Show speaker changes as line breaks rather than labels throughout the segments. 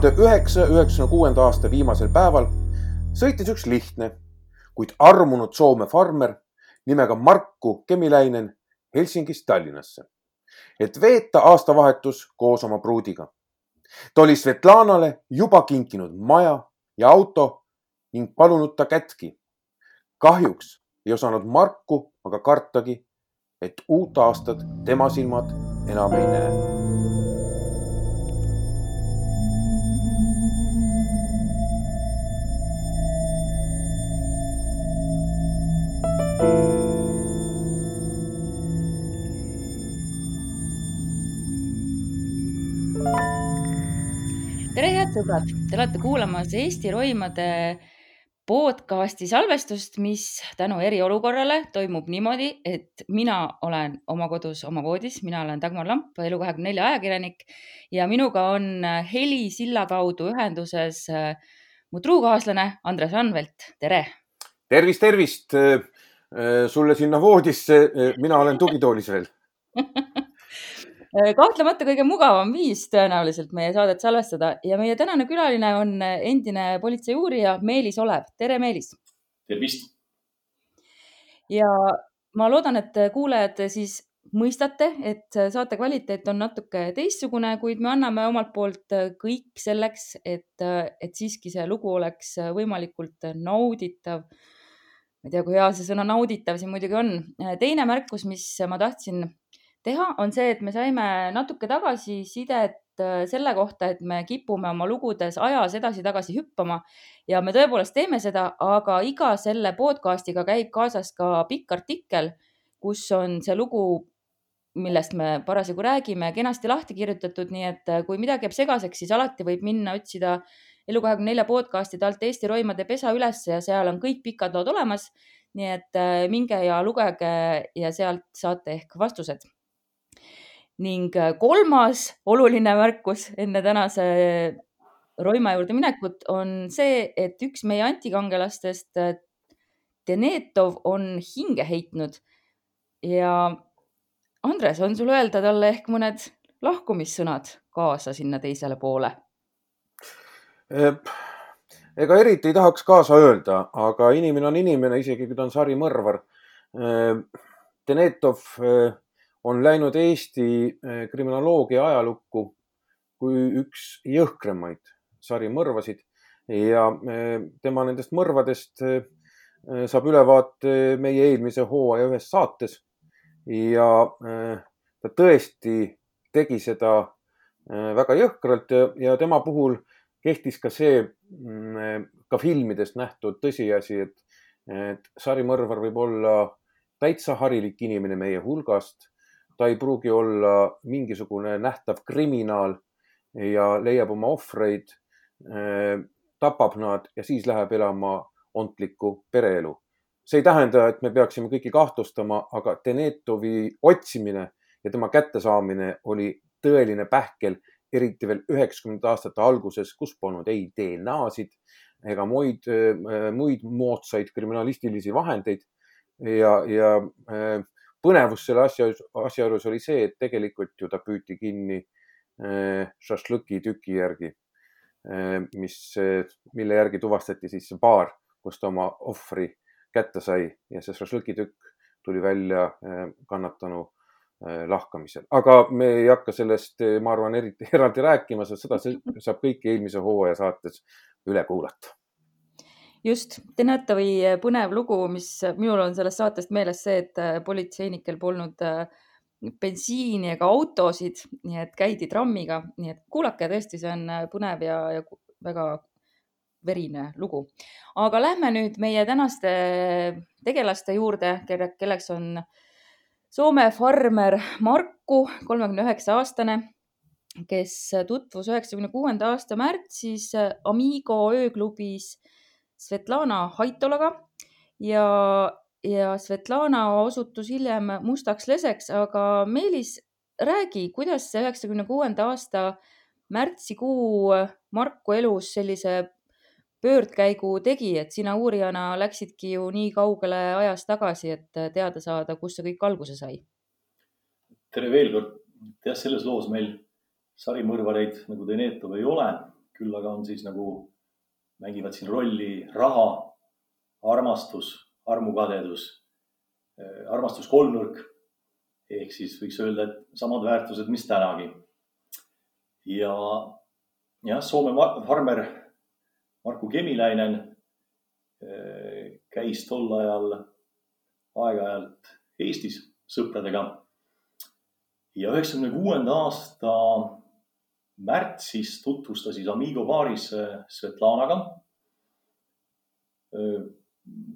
tuhande üheksasaja üheksakümne kuuenda aasta viimasel päeval sõitis üks lihtne, kuid armunud Soome farmer nimega Markku Kemiläinen Helsingist Tallinnasse, et veeta aastavahetus koos oma pruudiga. ta oli Svetlanale juba kinkinud maja ja auto ning palunud ta kätki. kahjuks ei osanud Marku aga kartagi, et uut aastat tema silmad enam ei näe
head sõbrad, te olete kuulamas Eesti roimade podcasti salvestust, mis tänu eriolukorrale toimub niimoodi, et mina olen oma kodus oma voodis, mina olen Dagmar Lamp, Elu24 ajakirjanik ja minuga on helisilla kaudu ühenduses äh, mu truukaaslane Andres Anvelt, tere.
tervist, tervist! Äh, sulle sinna voodisse, mina olen tugitoolis veel.
Äh, kahtlemata kõige mugavam viis tõenäoliselt meie saadet salvestada ja meie tänane külaline on endine politseiuurija Meelis Olev. tere, Meelis.
tervist.
ja ma loodan, et kuulajad siis mõistate, et saate kvaliteet on natuke teistsugune, kuid me anname omalt poolt kõik selleks, et, et siiski see lugu oleks võimalikult nauditav. ma ei tea, kui hea see sõna nauditav siin muidugi on. teine märkus, mis ma tahtsin teha, on see, et me saime natuke tagasisidet äh, selle kohta, et me kipume oma lugudes ajas edasi-tagasi hüppama ja me tõepoolest teeme seda, aga iga selle podcast'iga käib kaasas ka pikk artikkel, kus on see lugu, millest me parasjagu räägime, kenasti lahti kirjutatud, nii et äh, kui midagi jääb segaseks, siis alati võib minna otsida Elu24 podcast'ide alt Eesti roimade pesa ülesse ja seal on kõik pikad lood olemas. nii et äh, minge ja lugege ja sealt saate ehk vastused ning äh, kolmas oluline märkus enne tänase Roima juurde minekut on see, et üks meie antikangelastest, äh, Denetov, on hinge heitnud ja Andres, on sul öelda talle ehk mõned lahkumissõnad kaasa sinna teisele poole?
ega eriti ei tahaks kaasa öelda, aga inimene on inimene, isegi kui ta on sarimõrvar. Denetov on läinud Eesti eh, kriminoloogia ajalukku kui üks jõhkramaid sarimõrvasid ja eh, tema nendest mõrvadest eh, saab ülevaate meie eelmise hooaja ühes saates. ja ta tõesti tegi seda väga jõhkralt ja, ja tema puhul kehtis ka see, mm, ka filmidest nähtud tõsiasi, et, et sarimõrvar võib olla täitsa harilik inimene meie hulgast ta ei pruugi olla mingisugune nähtav kriminaal ja leiab oma ohvreid, äh, tapab nad ja siis läheb elama ontlikku pereelu. see ei tähenda, et me peaksime kõiki kahtlustama, aga Denetovi otsimine ja tema kättesaamine oli tõeline pähkel, eriti veel üheksakümnendate aastate alguses, kus polnud ei DNA-sid ega muid, äh, muid moodsaid kriminalistilisi vahendeid ja, ja äh, põnevus selle asja, asja juures oli see, et tegelikult ju ta püüti kinni äh, šašlõki tüki järgi, äh, mis, mille järgi tuvastati siis see baar, kus ta oma ohvri kätte sai. Ja see šašlõki tükk tuli välja äh, kannatanu lahkamisel, aga me ei hakka sellest, ma arvan, eriti eraldi rääkima, sest seda saab kõike eelmise hooaja saates üle kuulata
just, Denetovi põnev lugu, mis minul on sellest saatest meeles see, et äh, politseinikel polnud äh, bensiini ega autosid, nii et käidi trammiga, nii et kuulake, tõesti, see on äh, põnev ja, ja väga verine lugu. aga lähme nüüd meie tänaste tegelaste juurde, kelleks on Soome farmer Marku, kolmekümne üheksa aastane kes tutvus üheksakümne kuuenda aasta märtsis Amigo ööklubis Svetlana Haitolaga ja, ja Svetlana osutus hiljem mustaks leseks, aga Meelis, räägi, kuidas see üheksakümne kuuenda aasta märtsikuu Marku elus sellise pöördkäigu tegi, et sina uurijana läksidki ju nii kaugele ajas tagasi, et teada saada, kust see kõik alguse sai.
tere veel kord. jah, selles loos meil sarimõrvareid nagu Denetov ei ole, küll aga on siis nagu, mängivad siin rolli raha, armastus, armukadedus, armastus kolmnurk ehk siis võiks öelda, et samad väärtused, mis tänagi. ja jah, Soome farmer Marku Kemiläinen eh, käis tol ajal aeg-ajalt Eestis sõpradega. ja üheksakümne kuuenda aasta märtsis tutvus ta siis Amigo baaris Svetlanaga. Eh,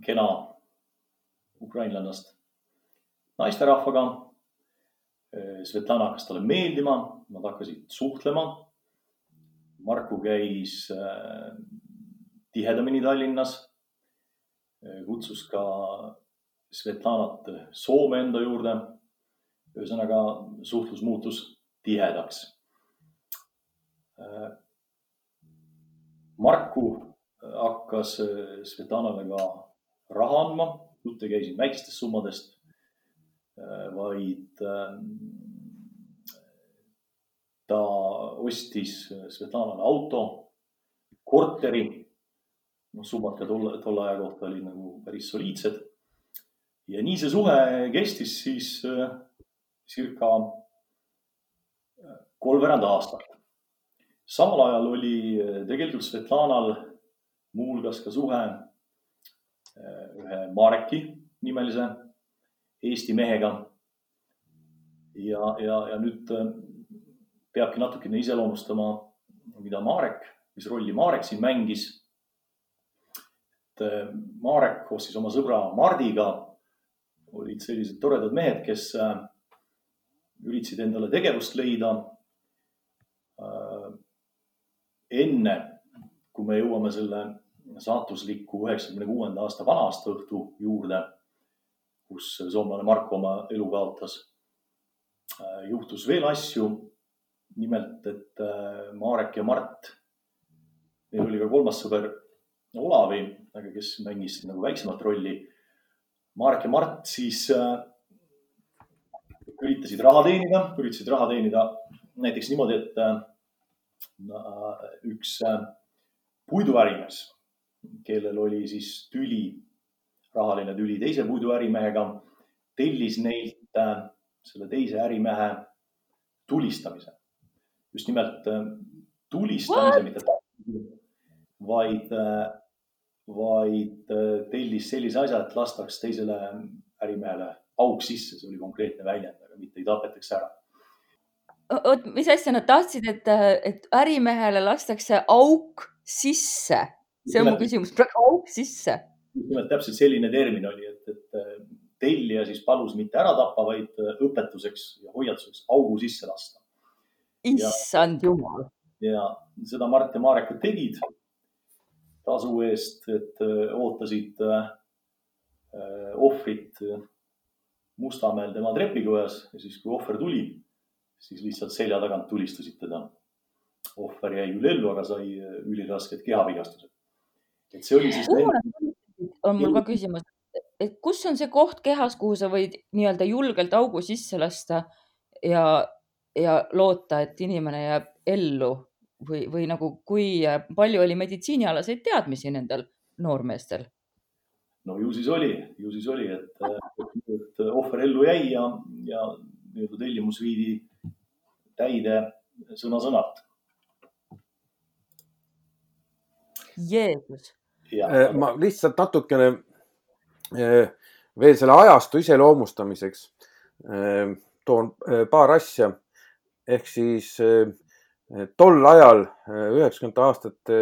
kena ukrainlannast naisterahvaga Äh, Svetlana hakkas talle meeldima, nad hakkasid suhtlema. Marku käis äh, tihedamini Tallinnas. Äh, kutsus ka Svetlanat Soome enda juurde. ühesõnaga suhtlus muutus tihedaks. Marku hakkas Svetlanale ka raha andma, jutt ei käi siin väikestest summadest Äh, vaid ta ostis Svetlanale auto, korteri. noh, summad ka tolle, tolle aja kohta olid nagu päris soliidsed. ja nii see suhe kestis siis äh, circa äh, kolmveerand aastat. Samal ajal oli tegelikult Svetlanal muuhulgas ka suhe ühe Mareki nimelise Eesti mehega. ja, ja, ja nüüd äh, peabki natukene iseloomustama, mida Marek, mis rolli Marek siin mängis. et Marek koos siis oma sõbra Mardiga olid sellised toredad mehed, kes üritasid endale tegevust leida. Enne, kui me jõuame selle saatusliku üheksakümne kuuenda aasta vana-aasta õhtu juurde kus soomlane Marko oma elu kaotas. Äh, juhtus veel asju. nimelt, et äh, Marek ja Mart, neil oli ka kolmas sõber Olavi, aga kes mängis nagu väiksemat rolli. Marek ja Mart siis äh, üritasid raha teenida, üritasid raha teenida näiteks niimoodi, et üks puiduärimees, kellel oli siis tüli rahaline tüli teise puiduärimehega, tellis neilt äh, selle teise ärimehe tulistamise. just nimelt äh, tulistamise, mitte vaid, äh, vaid tellis sellise asja, et lastaks teisele ärimehele auk sisse, see oli konkreetne väljend, aga mitte ei tapetaks ära.
Oot, mis asja nad tahtsid, et, et ärimehele lastakse auk sisse? see on mu küsimus, auk sisse
nimelt täpselt selline termin oli, et, et äh, tellija siis palus mitte ära tappa, vaid äh, õpetuseks ja hoiatuseks augu sisse lasta.
issand jumal.
ja seda Mart ja Marek tegid tasu eest, et äh, ootasid ohvrit Mustamäel tema trepikojas ja siis, kui ohver tuli, siis lihtsalt selja tagant tulistasid teda. ohver jäi küll ellu, aga sai ülirasked kehavigastused. et see oli siis
on mul ka küsimus, et kus on see koht kehas, kuhu sa võid nii-öelda julgelt augu sisse lasta ja, ja loota, et inimene jääb ellu või, või nagu, kui palju oli meditsiinialaseid teadmisi nendel noormeestel?
no ju siis oli, ju siis oli, et, et ohver ellu jäi ja, ja nii-öelda tellimus viidi täide sõna-sõnalt.
Jeesus
Äh, ma lihtsalt natukene äh, veel selle ajastu iseloomustamiseks äh, toon paar asja. ehk siis tol ajal, üheksakümnendate aastate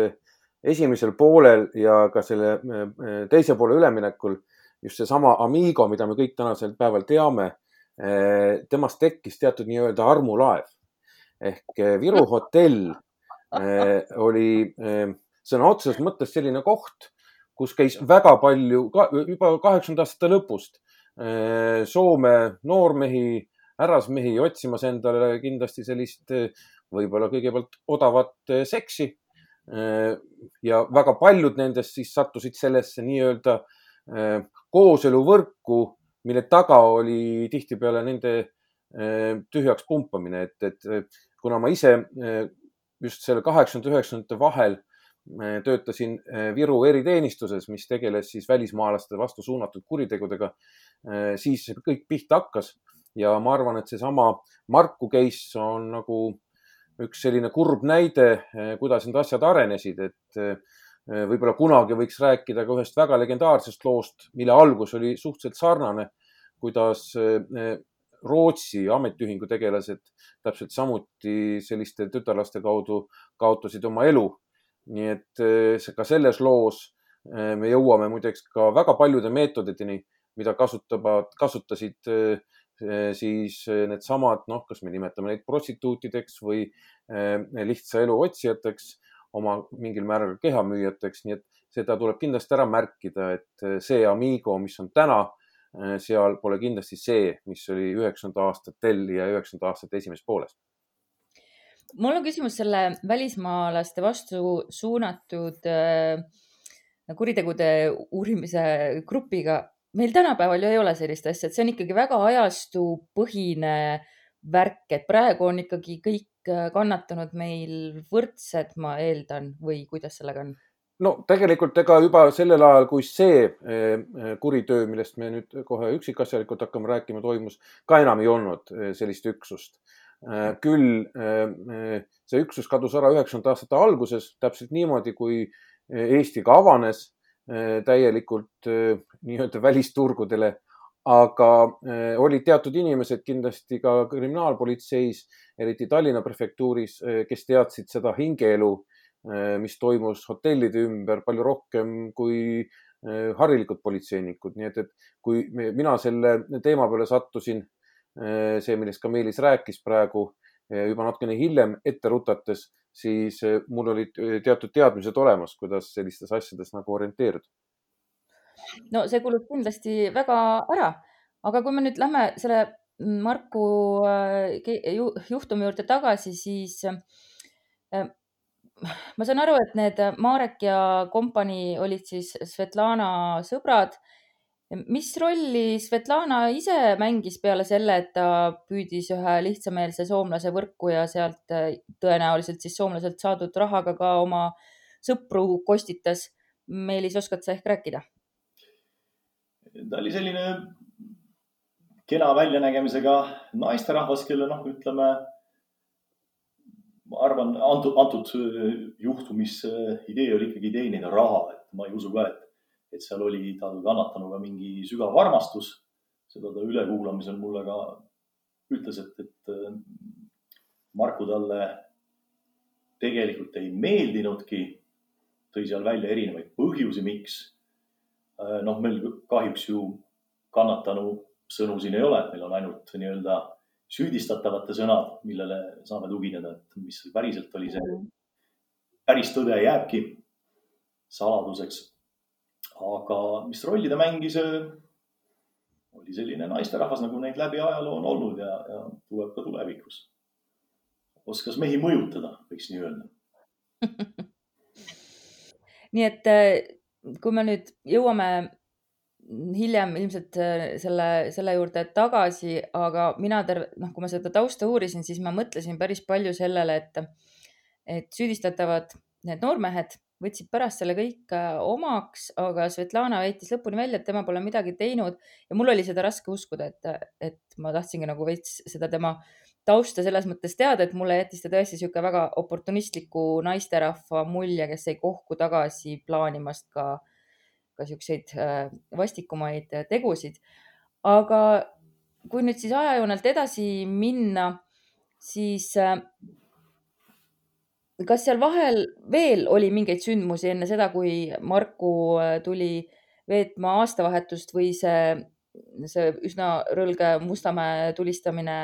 esimesel poolel ja ka selle teise poole üleminekul just seesama Amigo, mida me kõik tänasel päeval teame, temast tekkis teatud nii-öelda armulaev. Ehk Viru hotell oli sõna otseses mõttes selline koht, kus käis väga palju, juba kaheksakümnenda aastate lõpust Soome noormehi, härrasmehi otsimas endale kindlasti sellist võib-olla kõigepealt odavat seksi. ja väga paljud nendest siis sattusid sellesse nii-öelda kooseluvõrku, mille taga oli tihtipeale nende tühjaks pumpamine, et, et kuna ma ise just selle kaheksakümnendate, üheksakümnendate vahel töötasin Viru eriteenistuses, mis tegeles siis välismaalaste vastu suunatud kuritegudega, siis kõik pihta hakkas. Ja ma arvan, et seesama Marku case on nagu üks selline kurb näide, kuidas need asjad arenesid, et võib-olla kunagi võiks rääkida ka ühest väga legendaarsest loost, mille algus oli suhteliselt sarnane, kuidas Rootsi ametiühingu tegelased täpselt samuti selliste tütarlaste kaudu kaotasid oma elu. nii et ka selles loos me jõuame muideks ka väga paljude meetoditeni, mida kasutavad, kasutasid siis needsamad, noh, kas me nimetame neid prostituutideks või lihtsa elu otsijateks oma mingil määral kehamüüjateks, nii et seda tuleb kindlasti ära märkida, et see Amigo, mis on täna, seal pole kindlasti see, mis oli üheksakümnenda aastatel ja üheksakümnenda aastate esimeses pooles.
mul on küsimus selle välismaalaste vastu suunatud äh, kuritegude uurimise grupiga. meil tänapäeval ju ei ole sellist asja, et see on ikkagi väga ajastupõhine värk, et praegu on ikkagi kõik Äh, kannatanud meil võrdsed, ma eeldan, või kuidas sellega on?
No tegelikult ega juba sellel ajal, kui see äh, äh, kuritöö, millest me nüüd kohe üksikasjalikult hakkame rääkima, toimus, ka enam ei olnud sellist üksust. küll see üksus kadus ära üheksakümnendate aastate alguses, täpselt niimoodi, kui Eesti ka avanes täielikult nii-öelda välisturgudele aga olid teatud inimesed kindlasti ka kriminaalpolitseis, eriti Tallinna prefektuuris, kes teadsid seda hingeelu, mis toimus hotellide ümber palju rohkem kui harilikud politseinikud, nii et, et kui mina selle teema peale sattusin, see, millest ka Meelis rääkis praegu juba natukene hiljem ette rutates, siis mul olid teatud teadmised olemas, kuidas sellistes asjades nagu orienteeruda.
No see kulub kindlasti väga ära, aga kui me nüüd lähme selle Marku äh, juhtumi juurde tagasi, siis äh, ma saan aru, et need Marek ja kompanii olid siis Svetlana sõbrad. mis rolli Svetlana ise mängis peale selle, et ta püüdis ühe lihtsameelse soomlase võrku ja sealt äh, tõenäoliselt siis soomlaselt saadud rahaga ka oma sõpru kostitas? Meelis, oskad sa ehk rääkida?
ta oli selline kena väljanägemisega naisterahvas, kelle noh, ütleme, ma arvan, antud, antud juhtumis idee oli ikkagi teenida raha, et ma ei usu ka, et, et seal oli tal kannatanuga mingi sügav armastus. seda ta ülekuulamisel mulle ka ütles, et, et Marku talle tegelikult ei meeldinudki. tõi seal välja erinevaid põhjusi, miks Äh, noh, meil kahjuks ju kannatanu sõnu siin ei ole, meil on ainult nii-öelda süüdistatavate sõnad, millele saame tugineda, et mis päriselt oli see. päris tõde jääbki saladuseks. aga mis rolli ta mängis? oli selline naisterahvas, nagu neid läbi ajaloo on olnud ja, ja tuleb ka tulevikus. oskas mehi mõjutada, võiks nii öelda
nii et äh, kui me nüüd jõuame hiljem ilmselt äh, selle, selle juurde tagasi, aga mina terve, noh, kui ma seda tausta uurisin, siis ma mõtlesin päris palju sellele, et, et süüdistatavad need noormehed võtsid pärast selle kõik äh, omaks, aga Svetlana väitis lõpuni välja, et tema pole midagi teinud. Ja mul oli seda raske uskuda, et, et ma tahtsingi nagu veits seda tema tausta selles mõttes teada, et mulle jättis ta tõesti niisugune väga oportunistliku naisterahva mulje, kes ei kohku tagasi plaanimast ka, ka niisuguseid äh, vastikumaid tegusid. aga kui nüüd siis ajajoonelt edasi minna, siis äh, kas seal vahel veel oli mingeid sündmusi enne seda, kui Marku äh, tuli veetma aastavahetust või see, see üsna rõlge Mustamäe tulistamine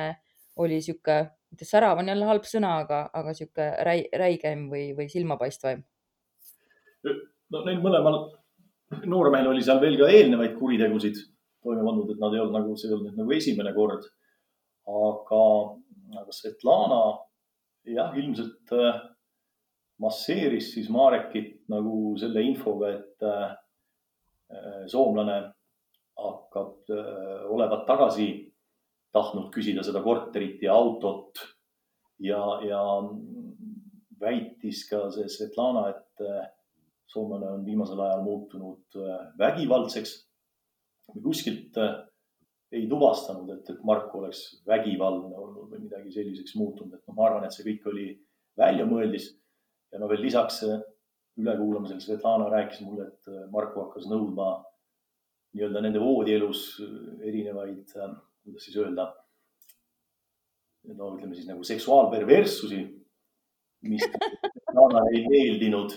oli sihuke särav on jälle halb sõna, aga, aga sihuke räi, räigem või, või silmapaistvaim?
no neil mõlemal noormehel oli seal veel ka eelnevaid kuritegusid toime pandud, et nad ei olnud nagu, see ei olnud nagu esimene kord. aga, aga Svetlana jah, ilmselt äh, masseeris siis Marekit nagu selle infoga, et äh, soomlane hakkab äh, olevat tagasi tahtnud küsida seda korterit ja autot ja, ja väitis ka see Svetlana, et äh, soomlane on viimasel ajal muutunud äh, vägivaldseks. kuskilt äh, ei tuvastanud, et, et Marko oleks vägivaldne olnud või midagi selliseks muutunud, et noh, ma arvan, et see kõik oli väljamõeldis. ja no veel lisaks ülekuulamisel Svetlana rääkis mulle, et Marko hakkas nõudma nii-öelda nende voodielus erinevaid, kuidas siis öelda, no ütleme siis nagu seksuaalperverssusi, mis Svetlana ei meeldinud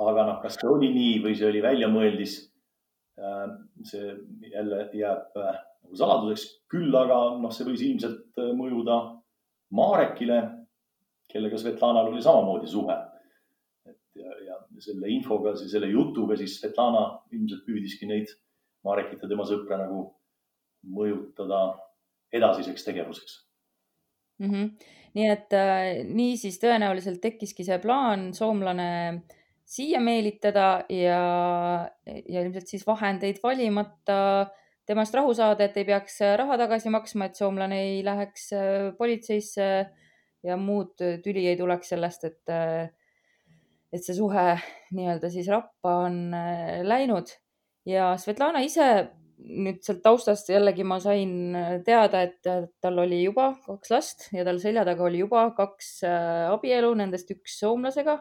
aga noh, kas see oli nii või see oli väljamõeldis, äh, see jälle jääb äh, nagu saladuseks, küll aga noh, see võis ilmselt äh, mõjuda Marekile, kellega Svetlanal oli samamoodi suhe. et ja, ja selle infoga, selle jutuga siis Svetlana ilmselt püüdiski neid Marekit ja tema sõpra nagu mõjutada edasiseks tegevuseks
mm. -hmm. nii et äh, niisiis tõenäoliselt tekkiski see plaan soomlane äh, siia meelitada ja, ja ilmselt siis vahendeid valimata temast rahu saada, et ei peaks raha tagasi maksma, et soomlane ei läheks äh, politseisse ja muud tüli ei tuleks sellest, et, äh, et see suhe nii-öelda siis rappa on äh, läinud. Ja Svetlana ise nüüd sealt taustast jällegi ma sain teada, et tal oli juba kaks last ja tal selja taga oli juba kaks abielu, nendest üks soomlasega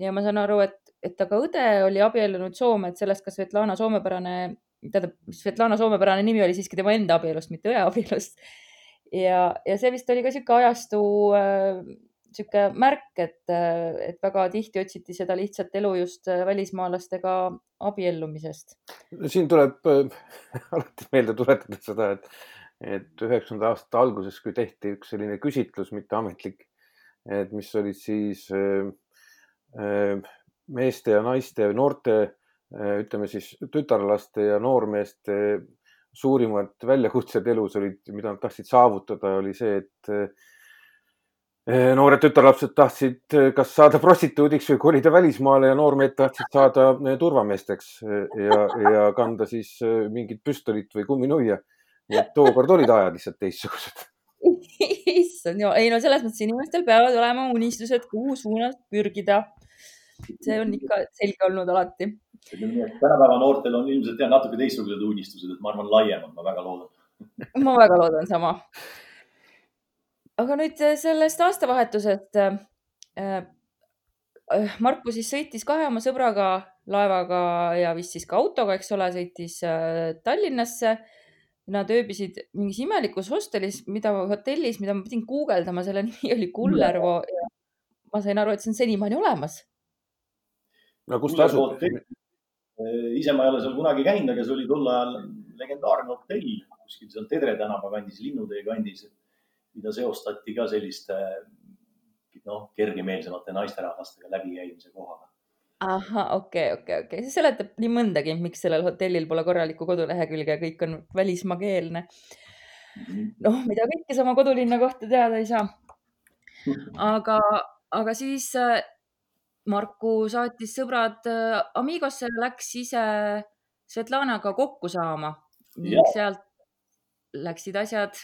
ja ma saan aru, et, et aga õde oli abiellunud Soome, et sellest ka Svetlana soomepärane, tähendab, Svetlana soomepärane nimi oli siiski tema enda abielust, mitte õe abielust. ja, ja see vist oli ka sihuke ajastu äh, sihuke märk, et, et väga tihti otsiti seda lihtsat elu just välismaalastega abiellumisest.
siin tuleb äh, alati meelde tuletada seda, et, et üheksakümnenda aasta alguses, kui tehti üks selline küsitlus, mitte ametlik, et mis olid siis äh, Äh, meeste ja naiste, noorte, äh, ütleme siis tütarlaste ja noormeeste suurimad väljakutsed elus olid, mida nad tahtsid saavutada, oli see, et äh, noored tütarlapsed tahtsid kas saada prostituudiks või kolida välismaale ja noormehed tahtsid saada turvameesteks ja, ja kanda siis mingit püstolit või kumminuia. nii et tookord olid ajad lihtsalt teistsugused.
Issand ei no selles mõttes inimestel peavad olema unistused, kuhu suunas pürgida see on ikka selge olnud alati.
tänapäeva noortel on ilmselt jah natuke teistsugused unistused, et ma arvan, laiemad, ma väga loodan.
ma väga loodan sama. aga nüüd äh, sellest aastavahetusest. Äh, äh, Marku siis sõitis kahe oma sõbraga laevaga ja vist siis ka autoga, eks ole, sõitis Tallinnasse. Nad ööbisid mingis imelikus hostelis, mida hotellis, mida ma pidin guugeldama, selle nimi oli Kullervo. ma sain aru, et see on senimaani olemas
no kus ta asub?
ise ma ei ole seal kunagi käinud, aga see oli tol ajal legendaarne hotell kuskil seal Tedre tänava kandis, Linnutee kandis, mida seostati ka selliste noh, kergemeelsemate naisterahvastega läbikäimise kohaga.
ahah, okei okay,, okei okay,, okei okay., see seletab nii mõndagi, miks sellel hotellil pole korralikku kodulehekülge ja kõik on välismaakeelne. Noh, mida kõike sa oma kodulinna kohta teada ei saa. aga, aga siis Marku saatis sõbrad äh, Amigosse, läks ise Svetlanaga kokku saama ning sealt läksid asjad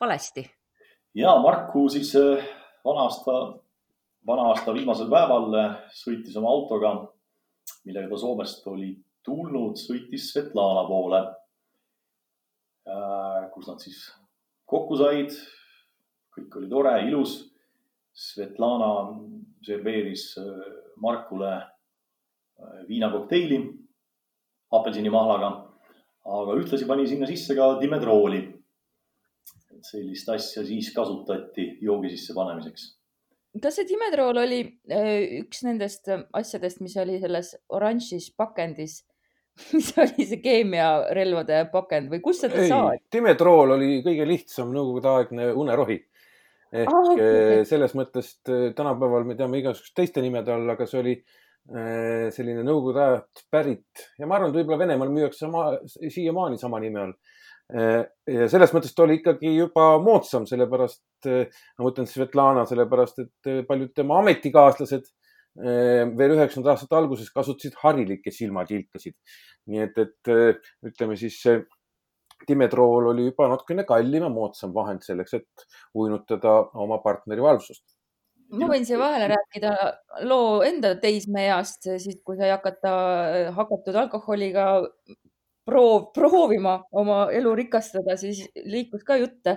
valesti.
ja Marku siis äh, vana aasta, vana aasta viimasel päeval äh, sõitis oma autoga, millega ta Soomest oli tulnud, sõitis Svetlana poole, kus nad siis kokku said. kõik oli tore, ilus. Svetlana serveeris äh, Markule äh, viinakokteili apelsinimahlaga, aga ühtlasi pani sinna sisse ka dimedrooli. sellist asja siis kasutati joogi sisse panemiseks.
kas see dimedrool oli äh, üks nendest asjadest, mis oli selles oranžis pakendis? mis oli see keemiarelvade pakend või kust seda saadi?
dimedrool oli kõige lihtsam nõukogudeaegne unerohi ehk ah, okay. selles mõttes tänapäeval me teame igasuguste teiste nimede all, aga see oli selline nõukogude ajast pärit ja ma arvan, et võib-olla Venemaal müüakse sama, siiamaani sama nime all. ja selles mõttes ta oli ikkagi juba moodsam, sellepärast, ma mõtlen Svetlana, sellepärast et paljud tema ametikaaslased veel üheksakümnendate aastate alguses kasutasid harilikke silmatilkasid. nii et, et ütleme siis see Dimetrool oli juba natukene kallim ja moodsam vahend selleks, et uinutada oma partneri valvsust.
ma võin siia vahele rääkida loo enda teismeeast, siis kui sai hakata hakatud alkoholiga proov, proovima oma elu rikastada, siis liikus ka jutt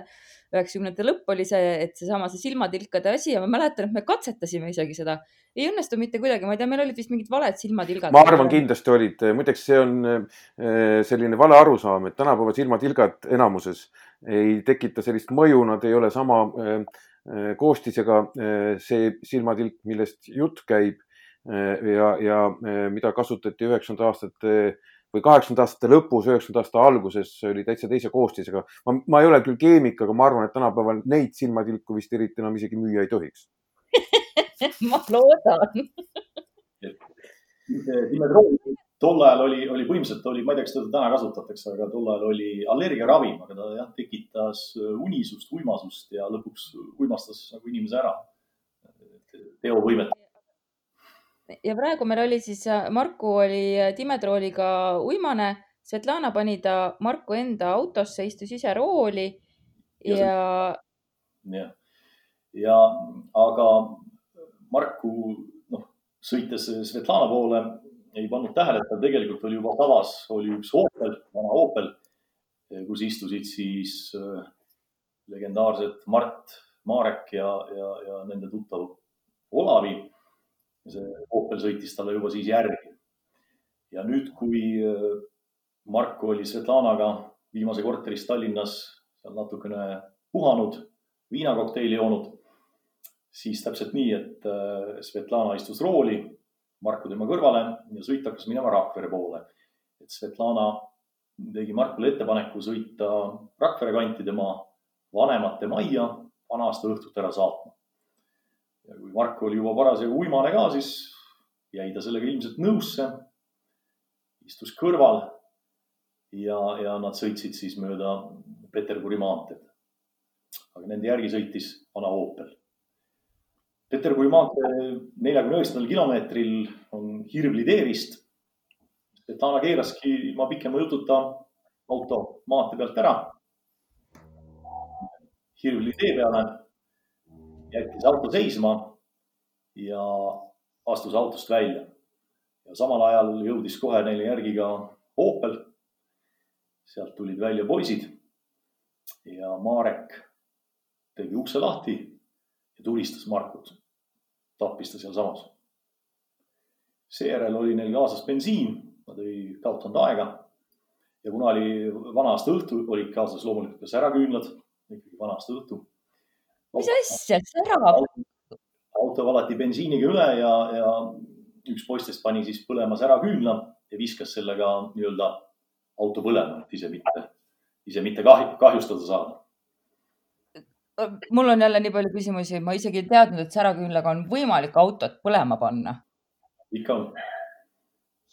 üheksakümnendate lõpp oli see, et seesama see silmatilkade asi ja ma mäletan, et me katsetasime isegi seda. ei õnnestu mitte kuidagi, ma ei tea, meil olid vist mingid valed silmatilgad.
ma arvan, kindlasti olid. muideks see on eh, selline vale arusaam, et tänapäeva silmatilgad enamuses ei tekita sellist mõju, nad ei ole sama eh, eh, koostisega see silmatilk, millest jutt käib ja, ja mida kasutati üheksakümnendate aastate või kaheksakümnendate aastate lõpus, üheksakümnendate aastate alguses oli täitsa teise koostisega. ma, ma ei ole küll keemik, aga ma arvan, et tänapäeval neid silmatilku vist eriti enam isegi müüa ei tohiks
ma loodan
tol ajal oli, oli põhimõtteliselt oli, ma ei tea, kas teda täna kasutatakse, aga tol ajal oli allergiaravim, aga ta jah, tekitas unisust, uimasust ja lõpuks uimastas nagu inimese ära. teovõimet
ja praegu meil oli siis, äh, Marku oli äh, Dimetrooliga uimane, Svetlana pani ta Marku enda autosse, istus ise rooli ja, ja....
jah, ja aga Marku, noh, sõites Svetlana poole, ei pannud tähele, et tal tegelikult oli juba tavas, oli üks Opel, vana Opel, kus istusid siis äh, legendaarsed Mart Marek ja, ja, ja nende tuttav Olavi see Opel sõitis talle juba siis järgi. ja nüüd, kui äh, Marko oli Svetlanaga viimase korteris Tallinnas seal natukene puhanud, viinakokteili joonud, siis täpselt nii, et äh, Svetlana istus rooli, Marko tema kõrvale ja sõit hakkas minema Rakvere poole. et Svetlana tegi Markule ettepaneku sõita Rakvere kanti tema vanemate majja vana aasta õhtut ära saatma ja kui Marko oli juba parasjagu uimane ka, siis jäi ta sellega ilmselt nõusse. istus kõrval ja, ja nad sõitsid siis mööda Peterburi maanteed. aga nende järgi sõitis vana Opel. Peterburi maantee neljakümne üheksandal kilomeetril on Hirvli tee vist. Svetlana keeraski ilma pikema jututa auto maantee pealt ära. Hirvli tee peale jättis auto seisma ja astus autost välja. ja samal ajal jõudis kohe neile järgi ka Opel. sealt tulid välja poisid ja Marek tegi ukse lahti ja tulistas Markut. tappis ta sealsamas. seejärel oli neil kaasas bensiin, nad ei kaotanud aega. ja kuna oli vana aasta õhtu, olid kaasas loomulikult ka säraküünlad, ikkagi vana aasta õhtu
mis asja, särav?
auto valati bensiiniga üle ja, ja üks poistest pani siis põlema säraküünla ja viskas sellega nii-öelda auto põlema, et ise mitte, ise mitte kahju, kahjustada saada.
mul on jälle nii palju küsimusi, ma isegi ei teadnud, et säraküünlaga on võimalik autot põlema panna.
ikka on.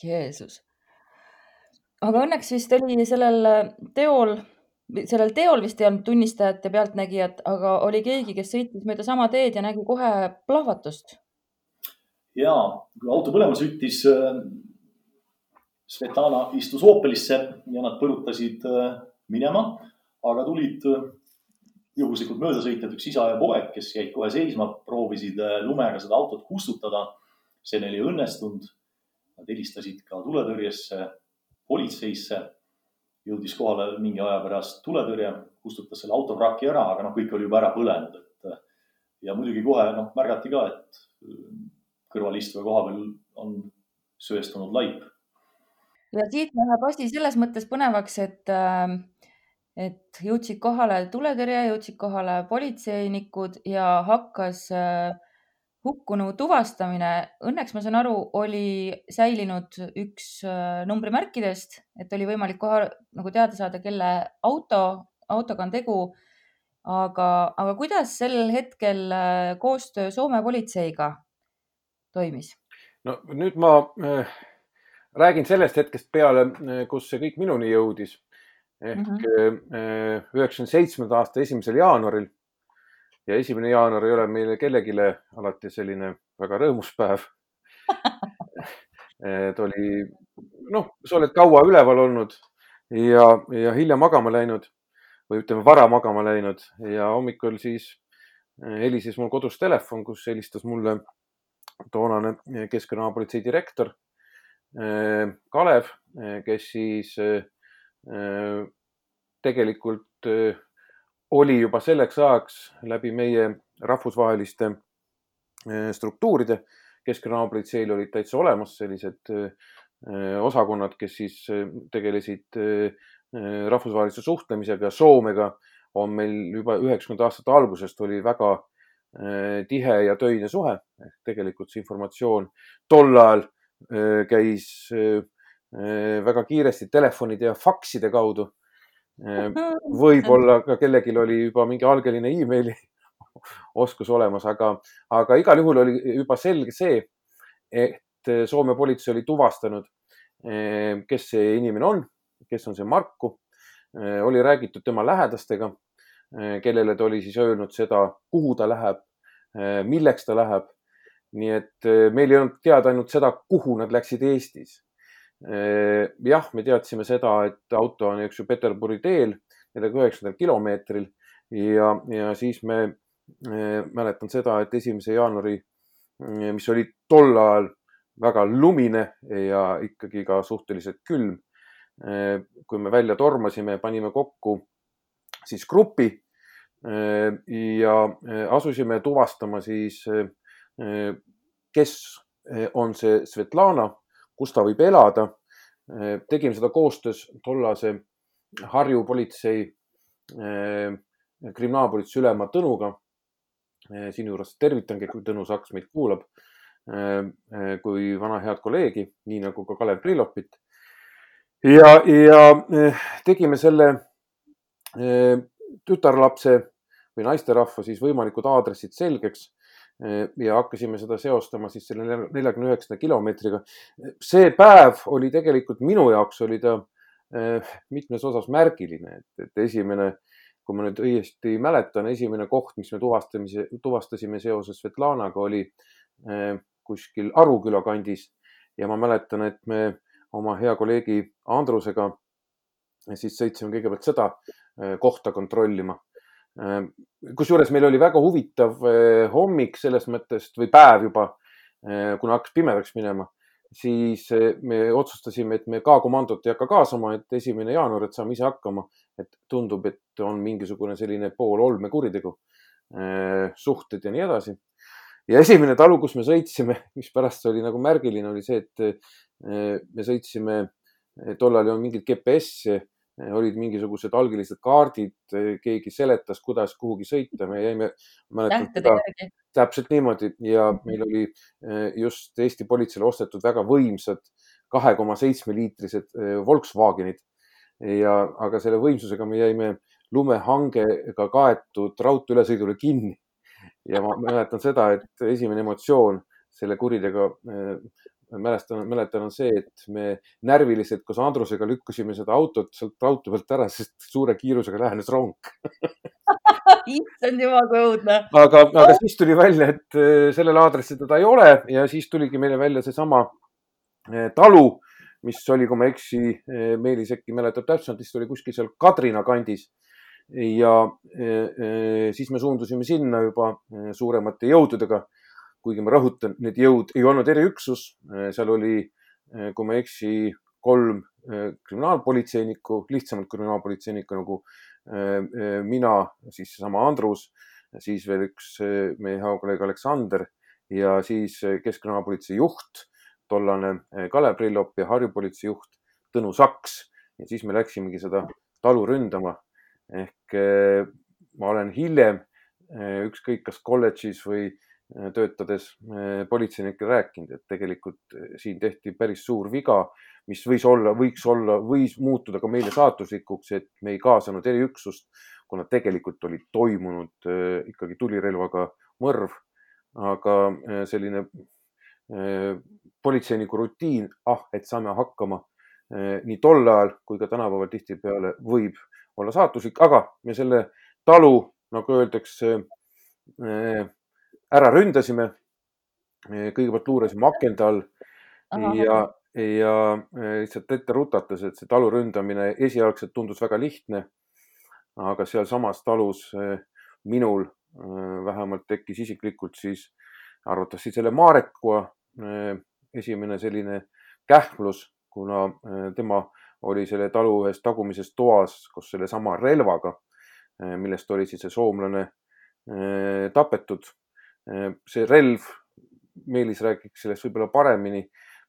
Jeesus. aga õnneks vist oli sellel teol sellel teol vist ei olnud tunnistajat ja pealtnägijat, aga oli keegi, kes sõitis mööda sama teed ja nägi kohe plahvatust.
ja, kui auto põlema süttis, äh, Svetlana istus Opelisse ja nad põrutasid äh, minema, aga tulid äh, juhuslikult möödasõitjad, üks isa ja poeg, kes jäid kohe seisma, proovisid lumega seda autot kustutada. see neil ei õnnestunud. Nad helistasid ka tuletõrjesse, politseisse jõudis kohale mingi aja pärast tuletõrje, kustutas selle auto vraki ära, aga noh, kõik oli juba ära põlenud, et ja muidugi kohe noh, märgati ka, et kõrval istuva koha peal on söestunud laip.
ja siit läheb asi selles mõttes põnevaks, et, et jõudsid kohale tuletõrje, jõudsid kohale politseinikud ja hakkas äh, hukkunu tuvastamine, õnneks ma saan aru, oli säilinud üks äh, numbrimärkidest, et oli võimalik kohe nagu teada saada, kelle auto, autoga on tegu. aga, aga kuidas sel hetkel äh, koostöö Soome politseiga toimis?
no nüüd ma äh, räägin sellest hetkest peale, kus see kõik minuni jõudis ehk mhm. üheksakümne seitsmenda aasta esimesel jaanuaril. Ja esimene jaanuar ei ole meile kellelegi alati selline väga rõõmus päev. Ta oli, noh, sa oled kaua üleval olnud ja, ja hilja magama läinud või ütleme, vara magama läinud. Ja hommikul siis eh, helises mul kodus telefon, kus helistas mulle toonane Keskkonnaapolitsei direktor eh, Kalev, eh, kes siis tegelikult oli juba selleks ajaks läbi meie rahvusvaheliste struktuuride Keskkonnaapolitseil olid täitsa olemas sellised osakonnad, kes siis tegelesid rahvusvahelise suhtlemisega Soomega on meil juba üheksakümnenda aastate algusest oli väga tihe ja töine suhe. tegelikult see informatsioon tol ajal käis väga kiiresti telefonide ja fakside kaudu. võib-olla ka kellelgi oli juba mingi algeline emaili oskus olemas, aga, aga igal juhul oli juba selge see, et Soome politsei oli tuvastanud, eh, kes see inimene on, kes on see Marku. Eh, oli räägitud tema lähedastega, kellele ta oli siis öelnud seda, kuhu ta läheb, milleks ta läheb. nii et meil ei olnud teada ainult seda, kuhu nad läksid Eestis. Jah, me teadsime seda, et auto on, eks ju, Peterburi teel neljakümne üheksandal kilomeetril ja, ja siis me mäletan seda, et esimese jaanuari, mis oli tol ajal väga lumine ja ikkagi ka suhteliselt külm. kui me välja tormasime, panime kokku siis grupi ja asusime tuvastama siis, kes on see Svetlana, kus ta võib elada. tegime seda koostöös tollase Harju politsei kriminaalpolitsei ülema Tõnuga Eh, sinu juures tervitangi, kui Tõnu Saks meid kuulab, eh, eh, kui vana head kolleegi, nii nagu ka Kalev Krillopit. ja, ja tegime selle tütarlapse või naisterahva siis võimalikud aadressid selgeks ja hakkasime seda seostama siis selle neljakümne üheksanda kilomeetriga. see päev oli tegelikult minu jaoks oli ta mitmes osas märgiline, et, et esimene kui ma nüüd õiesti mäletan, esimene koht, mis me tuvastamise, tuvastasime seoses Svetlanaga oli eh, kuskil Aruküla kandis ja ma mäletan, et me oma hea kolleegi Andrusega siis sõitsime kõigepealt seda kohta kontrollima. Eh, kusjuures meil oli väga huvitav hommik selles mõttes või päev juba, kuna hakkas pimedaks minema siis me otsustasime, et me K-komandot ei hakka kaasama, et esimene jaanuar, et saame ise hakkama et tundub, et on mingisugune selline poololmekuritegu, äh, suhted ja nii edasi. ja esimene talu, kus me sõitsime, mis pärast oli nagu märgiline, oli see, et äh, me sõitsime, tollal ei olnud mingit GPS-i, äh, olid mingisugused algilised kaardid, keegi seletas, kuidas kuhugi sõita, me jäime, mäletan seda täpselt niimoodi ja meil oli just Eesti politseile ostetud väga võimsad kahe koma seitsme liitrised Volkswagenid. Ja, aga selle võimsusega me jäime lumehangega kaetud raudteeülesõidule kinni. ja ma mäletan seda, et esimene emotsioon selle kuritega äh, mäletan, mäletan, on see, et me närviliselt koos Andrusega lükkasime seda autot sealt raudtee pealt ära, sest suure kiirusega lähenes rong
issand jumal, kui õudne.
aga, aga siis tuli välja, et äh, sellel aadressil teda ei ole ja siis tuligi meile välja seesama äh, talu mis oli, kui ma ei eksi, eh, Meelis äkki mäletab täpsemalt, vist oli kuskil seal Kadrina kandis. ja siis me suundusime sinna juba suuremate jõududega. Kuigi ma rõhutan, need jõud ei olnud eriüksus, seal oli, kui ma ei eksi, kolm kriminaalpolitseinikku, lihtsamat kriminaalpolitseinikku nagu mina, siis seesama Andrus, siis veel üks meie hea kolleeg Aleksander ja siis keskkriminaalpolitsei juht tollane eh, Kalev Prillop ja Harju politseijuht Tõnu Saks ja siis me läksimegi seda talu ründama. ehk eh, ma olen hiljem eh, ükskõik kas kolledžis või töötades politseinikele rääkinud, et tegelikult siin tehti päris suur viga, mis võis olla, võiks olla, võis muutuda ka meile saatuslikuks, et me ei kaasanud eriüksust, kuna tegelikult oli toimunud ikkagi tulirelvaga mõrv, aga selline politseiniku rutiin, ah, et saame hakkama nii tol ajal kui ka tänapäeval tihtipeale võib olla saatuslik, aga me selle talu, nagu öeldakse, ära ründasime. kõigepealt luurasime akende all ja, ja lihtsalt ette rutates, et see talu ründamine esialgselt tundus väga lihtne. aga sealsamas talus minul vähemalt tekkis isiklikult siis arvatavasti selle Marekua esimene selline kähmlus, kuna tema oli selle talu ühes tagumises toas koos sellesama relvaga, millest oli siis see soomlane tapetud see relv, Meelis räägiks sellest võib-olla paremini,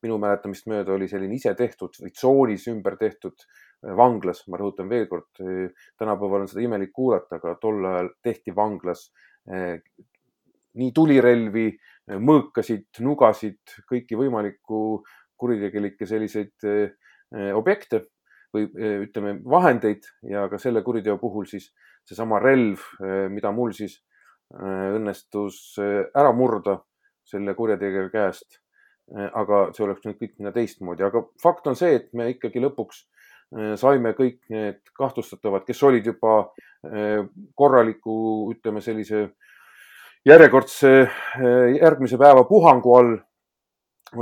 minu mäletamist mööda oli selline ise tehtud või tsoonis ümber tehtud äh, vanglas, ma rõhutan veel kord, äh, tänapäeval on seda imelik kuulata, aga tol ajal tehti vanglas äh, nii tulirelvi, mõõkasid, nugasid, kõiki võimalikku kuritegelikke selliseid objekte või ütleme vahendeid. Ja ka selle kuriteo puhul siis seesama relv, mida mul siis Äh, õnnestus äh, ära murda selle kurjategija käest. Äh, aga see oleks nüüd kõik minna teistmoodi, aga fakt on see, et me ikkagi lõpuks saime kõik need kahtlustatavad, kes olid juba korraliku, ütleme sellise järjekordse järgmise päeva puhangu all,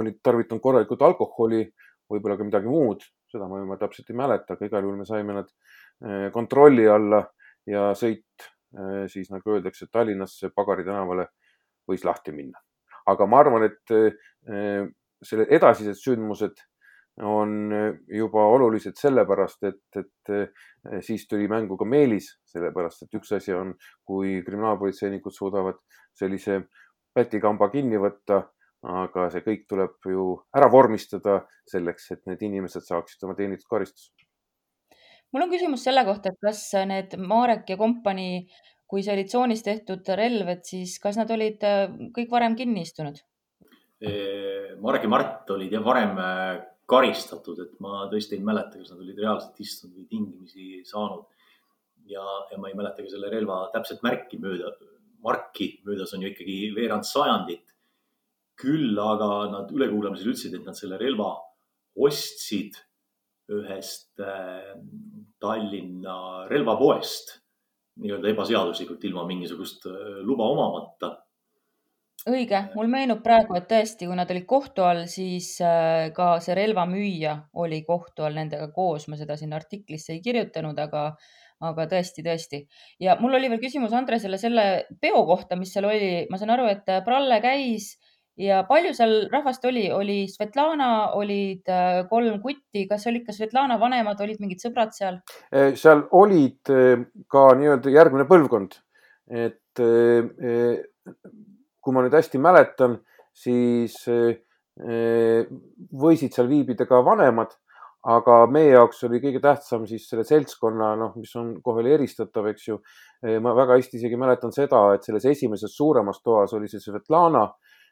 olid tarvitanud korralikult alkoholi, võib-olla ka midagi muud, seda ma täpselt ei mäleta, aga igal juhul me saime nad kontrolli alla ja sõit Äh, siis nagu öeldakse, Tallinnasse Pagari tänavale võis lahti minna. aga ma arvan, et äh, selle edasised sündmused on äh, juba olulised sellepärast, et, et siis tuli mängu ka Meelis, sellepärast et üks asi on, kui kriminaalpolitseinikud suudavad sellise pätikamba kinni võtta, aga see kõik tuleb ju ära vormistada selleks, et need inimesed saaksid oma teenitud karistuse
mul on küsimus selle kohta, et kas need Marek ja kompanii, kui see oli tsoonis tehtud relv, et siis kas nad olid äh, kõik varem kinni istunud?
Marek ja Mart olid jah varem äh, karistatud, et ma tõesti ei mäleta, kas nad olid reaalselt istunud või tingimisi saanud. ja, ja ma ei mäleta ka selle relva täpset märki mööda, marki möödas on ju ikkagi veerand sajandit. küll aga nad ülekuulamisel ütlesid, et nad selle relva ostsid ühest äh, Tallinna relvapoest nii-öelda ebaseaduslikult ilma mingisugust äh, luba omamata.
õige, mul meenub praegu, et tõesti, kui nad olid kohtu all, siis äh, ka see relvamüüja oli kohtu all nendega koos, ma seda sinna artiklisse ei kirjutanud, aga aga tõesti, tõesti. ja mul oli veel küsimus Andresele selle peo kohta, mis seal oli. ma saan aru, et Pralle käis ja palju seal rahvast oli, oli Svetlana, olid äh, kolm kutti, kas olid ka Svetlana vanemad, olid mingid sõbrad seal?
Äh, seal olid äh, ka nii-öelda järgmine põlvkond, et kui ma nüüd hästi mäletan, siis võisid seal viibida ka vanemad, aga meie jaoks oli kõige tähtsam siis selle seltskonna, noh, mis on kohe veel eristatav, eks ju. ma väga hästi isegi mäletan seda, et selles esimeses suuremas toas oli see Svetlana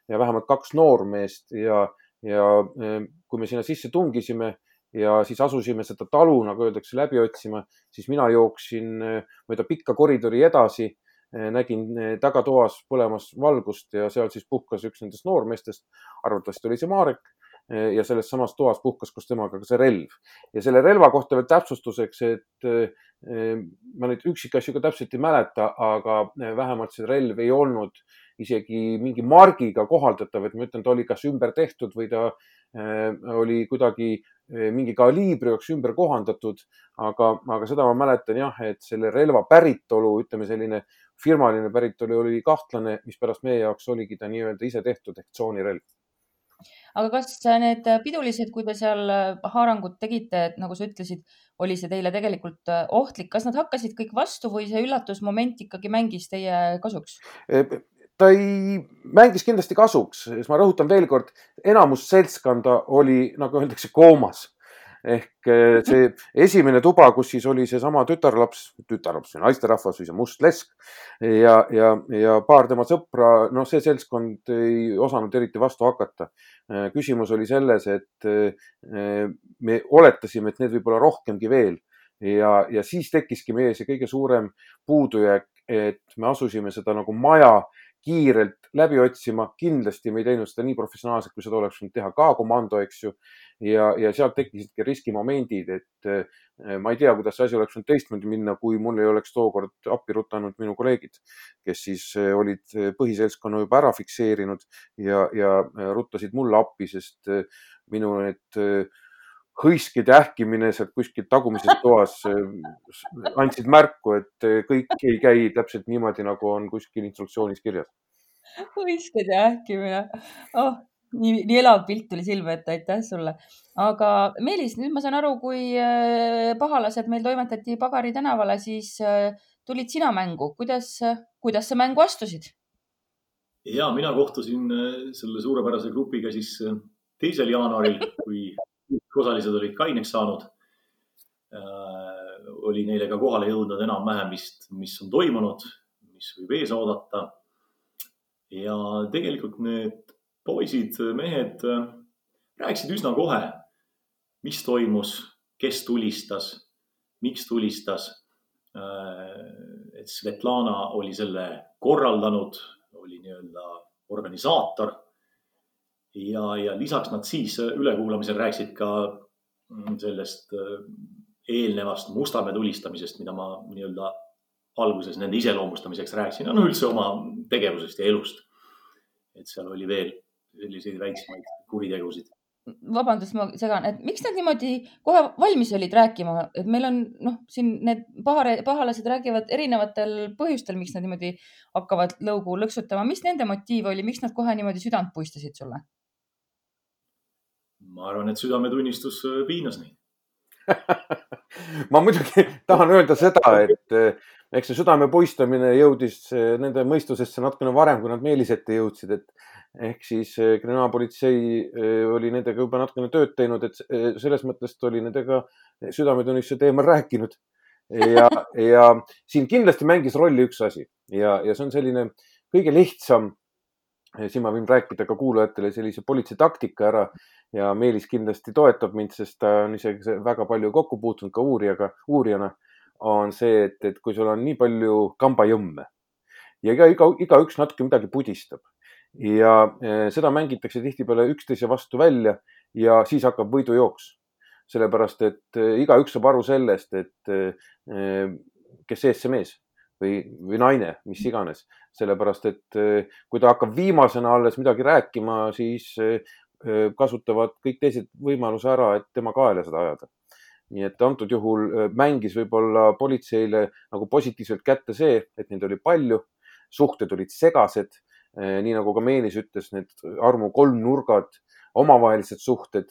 ja vähemalt kaks noormeest ja, ja e, kui me sinna sisse tungisime ja siis asusime seda talu, nagu öeldakse, läbi otsima, siis mina jooksin e, mööda pikka koridori edasi, e, nägin tagatoas põlemas valgust ja seal siis puhkas üks nendest noormeestest, arvatavasti oli see Marek ja selles samas toas puhkas koos temaga ka see relv. ja selle relva kohta veel täpsustuseks, et ma neid üksikasju ka täpselt ei mäleta, aga vähemalt see relv ei olnud isegi mingi margiga kohaldatav, et ma ütlen, ta oli kas ümber tehtud või ta äh, oli kuidagi äh, mingi kaliibri jaoks ümber kohandatud. aga, aga seda ma mäletan jah, et selle relva päritolu, ütleme selline firmaline päritolu oli kahtlane, mispärast meie jaoks oligi ta nii-öelda ise tehtud ehk tsoonirelv
aga kas need pidulised, kui te seal haarangut tegite, et nagu sa ütlesid, oli see teile tegelikult ohtlik, kas nad hakkasid kõik vastu või see üllatusmoment ikkagi mängis teie kasuks?
ta ei, mängis kindlasti kasuks, siis ma rõhutan veel kord, enamus seltskonda oli, nagu öeldakse, koomas. Ehk eh, see esimene tuba, kus siis oli seesama tütarlaps, tütarlaps või naisterahvas või see must lesk ja, ja, ja paar tema sõpra, noh, see seltskond ei osanud eriti vastu hakata. Eh, küsimus oli selles, et eh, me oletasime, et need võib olla rohkemgi veel ja, ja siis tekkiski meie see kõige suurem puudujääk, et me asusime seda nagu maja kiirelt läbi otsima. kindlasti me ei teinud seda nii professionaalselt, kui seda oleks võinud teha ka komando, eks ju. ja, ja sealt tekkisidki riskimomendid, et eh, ma ei tea, kuidas see asi oleks võinud teistmoodi minna, kui mul ei oleks tookord appi rutanud minu kolleegid, kes siis eh, olid eh, põhiseltskonna juba ära fikseerinud ja, ja ruttasid mulle appi, sest minu need hõisked ja ähkimine sealt kuskilt tagumises toas andsid märku, et kõik ei käi täpselt niimoodi, nagu on kuskil instruktsioonis kirjas.
Hõisked ja ähkimine oh,, nii, nii elav pilt tuli silme ette, aitäh sulle. aga Meelis, nüüd ma saan aru, kui äh, pahalased meil toimetati Pagari tänavale, siis äh, tulid sina mängu. kuidas, kuidas sa mängu astusid?
ja mina kohtusin äh, selle suurepärase grupiga siis teisel jaanuaril, kui osalised olid kaineks saanud äh,. oli neile ka kohale jõudnud enam-vähem vist, mis on toimunud, mis võib ees oodata. Ja tegelikult need poisid, mehed äh, rääkisid üsna kohe, mis toimus, kes tulistas, miks tulistas äh,. et Svetlana oli selle korraldanud, oli nii-öelda organisaator ja, ja lisaks nad siis ülekuulamisel rääkisid ka mm, sellest äh, eelnevast Mustamäe tulistamisest, mida ma nii-öelda alguses nende iseloomustamiseks rääkisin, no üldse oma tegevusest ja elust. Et seal oli veel selliseid väiksemaid kuritegusid.
vabandust, ma segan, et miks nad niimoodi kohe valmis olid rääkima, et meil on noh, siin need pahare, pahalased räägivad erinevatel põhjustel, miks nad niimoodi hakkavad lõugu lõksutama. mis nende motiiv oli, miks nad kohe niimoodi südant puistasid sulle?
ma arvan, et südametunnistus äh, piinas neid
ma muidugi tahan öelda seda, et äh, eks see südame puistamine jõudis äh, nende mõistusesse natukene varem, kui nad Meelis ette jõudsid, et ehk siis kriminaalpolitsei oli nendega juba natukene tööd teinud, et selles mõttes ta oli nendega südametunnistuse teemal rääkinud. ja, ja siin kindlasti mängis rolli üks asi ja, ja see on selline kõige lihtsam. siin ma võin rääkida ka kuulajatele sellise politsei taktika ära ja Meelis kindlasti toetab mind, sest ta on isegi väga palju kokku puutunud ka uurijaga, uurijana, on see, et, et kui sul on nii palju kambajõmme ja iga, iga, igaüks natuke midagi pudistab ja e, seda mängitakse tihtipeale üksteise vastu välja ja siis hakkab võidujooks. sellepärast, et e, igaüks saab aru sellest, et e, kes ees see mees või, või naine, mis iganes, sellepärast et kui ta hakkab viimasena alles midagi rääkima, siis kasutavad kõik teised võimaluse ära, et tema kaela seda ajada. Nii et antud juhul mängis võib-olla politseile nagu positiivselt kätte see, et neid oli palju, suhted olid segased, nii nagu ka Meelis ütles, need armu kolmnurgad, omavahelised suhted.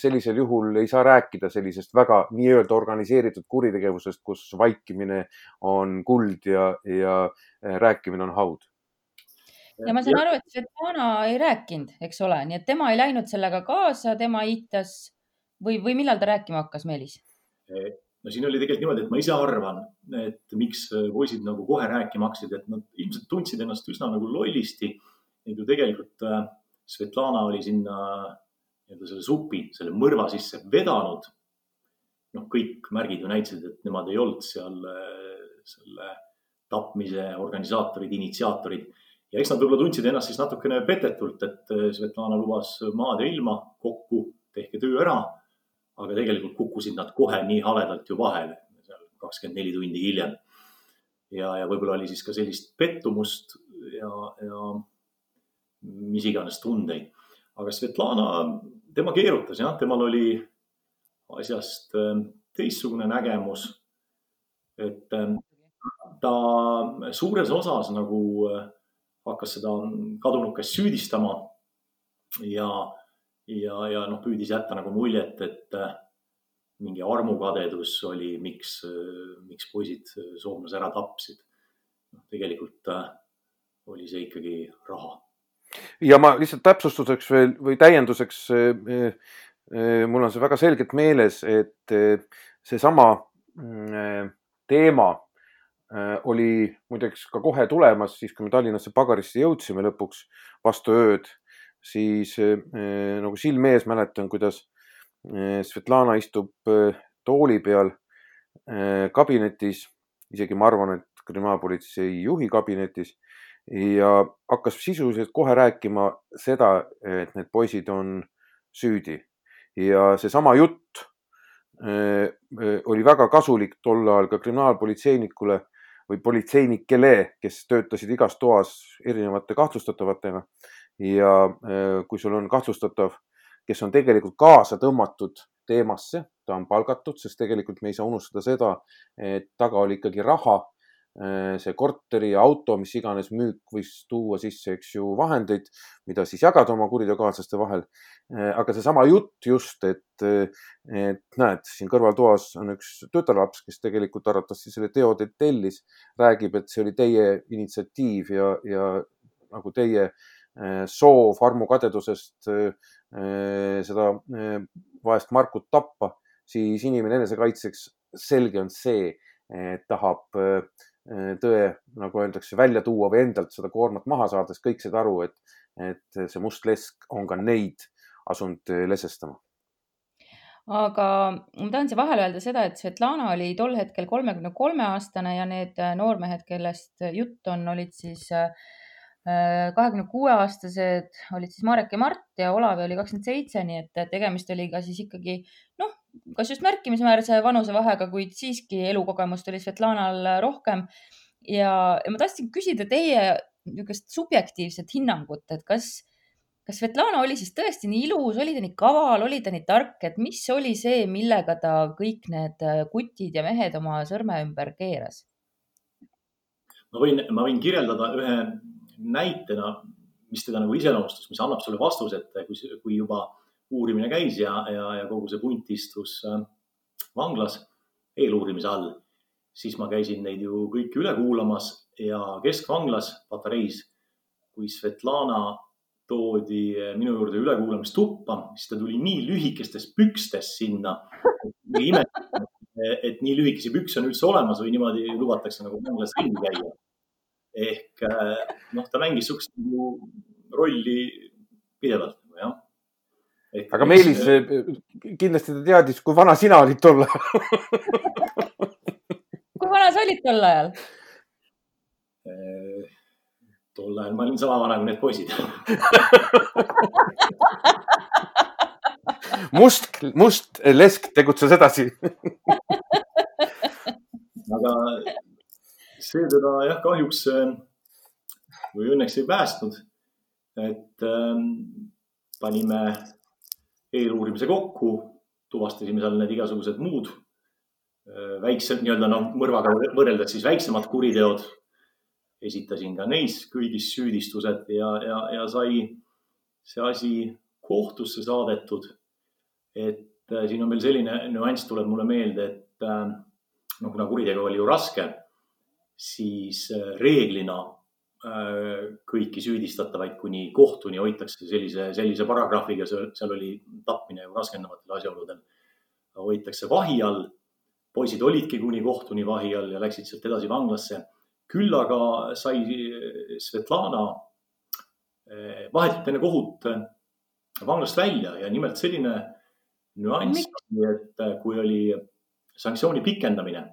sellisel juhul ei saa rääkida sellisest väga nii-öelda organiseeritud kuritegevusest, kus vaikimine on kuld ja, ja rääkimine on haud
ja ma saan aru, et Svetlana ei rääkinud, eks ole, nii et tema ei läinud sellega kaasa, tema eitas või, või millal ta rääkima hakkas, Meelis?
no siin oli tegelikult niimoodi, et ma ise arvan, et miks poisid nagu kohe rääkima hakkasid, et nad ilmselt tundsid ennast üsna nagu lollisti. Neid ju tegelikult äh, Svetlana oli sinna nii-öelda selle supi, selle mõrva sisse vedanud. noh, kõik märgid ju näitasid, et nemad ei olnud seal äh, selle tapmise organisaatorid, initsiaatorid ja eks nad võib-olla tundsid ennast siis natukene petetult, et äh, Svetlana lubas maad ja ilma kokku, tehke töö ära. Aga tegelikult kukkusid nad kohe nii haledalt ju vahele, seal kakskümmend neli tundi hiljem. ja, ja võib-olla oli siis ka sellist pettumust ja, ja mis iganes tundeid. aga Svetlana, tema keerutas jah, temal oli asjast äh, teistsugune nägemus. et äh, ta suures osas nagu hakkas seda kadunukest süüdistama. ja, ja, ja noh, püüdis jätta nagu muljet, et äh, mingi armukadedus oli, miks, äh, miks poisid soomlase ära tapsid. noh, tegelikult äh, oli see ikkagi raha.
ja ma lihtsalt täpsustuseks veel või täienduseks. mul on see väga selgelt meeles, et seesama mm, teema Äh, oli muideks ka kohe tulemas, siis kui me Tallinnasse pagarisse jõudsime lõpuks vastu ööd, siis äh, nagu silme ees mäletan, kuidas äh, Svetlana istub tooli peal kabinetis, isegi ma arvan, et kriminaalpolitsei juhi kabinetis ja hakkas sisuliselt kohe rääkima seda, et need poisid on süüdi ja seesama jutt oli väga kasulik tol ajal ka kriminaalpolitseinikule või politseinikele, kes töötasid igas toas erinevate kahtlustatavatega. Ja kui sul on kahtlustatav, kes on tegelikult kaasa tõmmatud teemasse, ta on palgatud, sest tegelikult me ei saa unustada seda, et taga oli ikkagi raha Äh, see korteri, auto, mis iganes müük võis tuua sisse, eks ju, vahendeid, mida siis jagada oma kuriteokaaslaste vahel. Äh, aga seesama jutt just, et, et näed, siin kõrvaltoas on üks tütarlaps, kes tegelikult arvatavasti selle teo tellis, räägib, et see oli teie initsiatiiv ja, ja nagu teie äh, soov armukadedusest seda vaest Markut tappa, siis inimene enesekaitseks selge on see, tahab äh, Äh, tõe, nagu öeldakse, välja tuua või endalt seda koormat maha saades kõik said aru, et, et see must lesk on ka neid asunud äh, lesestama.
aga ma tahan siia vahele öelda seda, et Svetlana oli tol hetkel kolmekümne kolme aastane ja need äh, noormehed, kellest jutt on, olid siis kahekümne kuue aastased olid siis Marek ja Mart ja Olavi oli kakskümmend seitse, nii et tegemist oli ka siis ikkagi noh, kas just märkimisväärse vanusevahega, kuid siiski elukogemust oli Svetlanal rohkem. ja, ja ma tahtsin küsida teie niisugust subjektiivset hinnangut, et kas, kas Svetlana oli siis tõesti nii ilus, oli ta nii kaval, oli ta nii tark, et mis oli see, millega ta kõik need kutid ja mehed oma sõrme ümber keeras?
ma võin, ma võin kirjeldada ühe näitena, mis teda nagu iseloomustas, mis annab sulle vastuse, et kui, kui juba uurimine käis ja, ja, ja kogu see punt istus äh, vanglas eeluurimise all, siis ma käisin neid ju kõiki üle kuulamas ja keskvanglas Patareis, kui Svetlana toodi äh, minu juurde ülekuulamistuppa, siis ta tuli nii lühikestes pükstes sinna. et nii lühikesi pükse on üldse olemas või niimoodi lubatakse nagu vanglas ringi käia. Ehk äh, noh, ta mängis sihukest nagu rolli pidevalt, jah.
Aga Meelis äh, kindlasti ta teadis, kui vana sina olid tol ajal.
Kui vana sa olid tol ajal?
Äh, tol ajal ma olin sama vana kui need poisid.
Must, must lesk tegutses edasi.
Aga see teda jah, kahjuks äh, või õnneks ei päästnud. et ähm, panime eeluurimise kokku, tuvastasime seal need igasugused muud äh, väiksed nii-öelda noh, mõrvaga võrreldes siis väiksemad kuriteod. esitasin ka neis kõigis süüdistused ja, ja, ja sai see asi kohtusse saadetud. et äh, siin on veel selline nüanss tuleb mulle meelde, et äh, no kuna kuritegu oli ju raske, siis reeglina kõiki süüdistatavaid kuni kohtuni hoitakse sellise, sellise paragrahviga, seal oli tapmine ju raskendavatel asjaoludel, hoitakse vahi all. poisid olidki kuni kohtuni vahi all ja läksid sealt edasi vanglasse. küll aga sai Svetlana eh, vahetult enne kohut vanglast välja ja nimelt selline nüanss, et kui oli sanktsiooni pikendamine,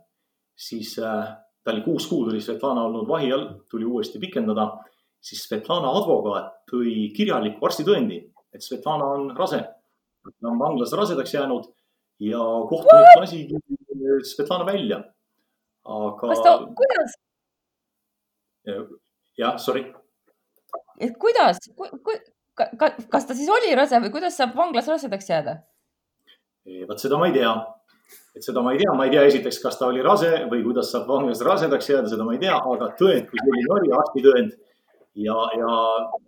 siis ta oli kuus kuud oli Svetlana olnud vahi all, tuli uuesti pikendada, siis Svetlana advokaat tõi kirjaliku arstitõendi, et Svetlana on rase. ta on vanglas rasedaks jäänud ja kohtunik lasigi Svetlana välja. aga.
kas ta, kuidas?
jah, sorry.
et kuidas ku,, ku, kas ta siis oli rase või kuidas saab vanglas rasedaks jääda?
vot seda ma ei tea et seda ma ei tea, ma ei tea esiteks, kas ta oli rase või kuidas saab vanglas rasedaks jääda, seda ma ei tea, aga tõend kui selline oli, arstitõend. ja, ja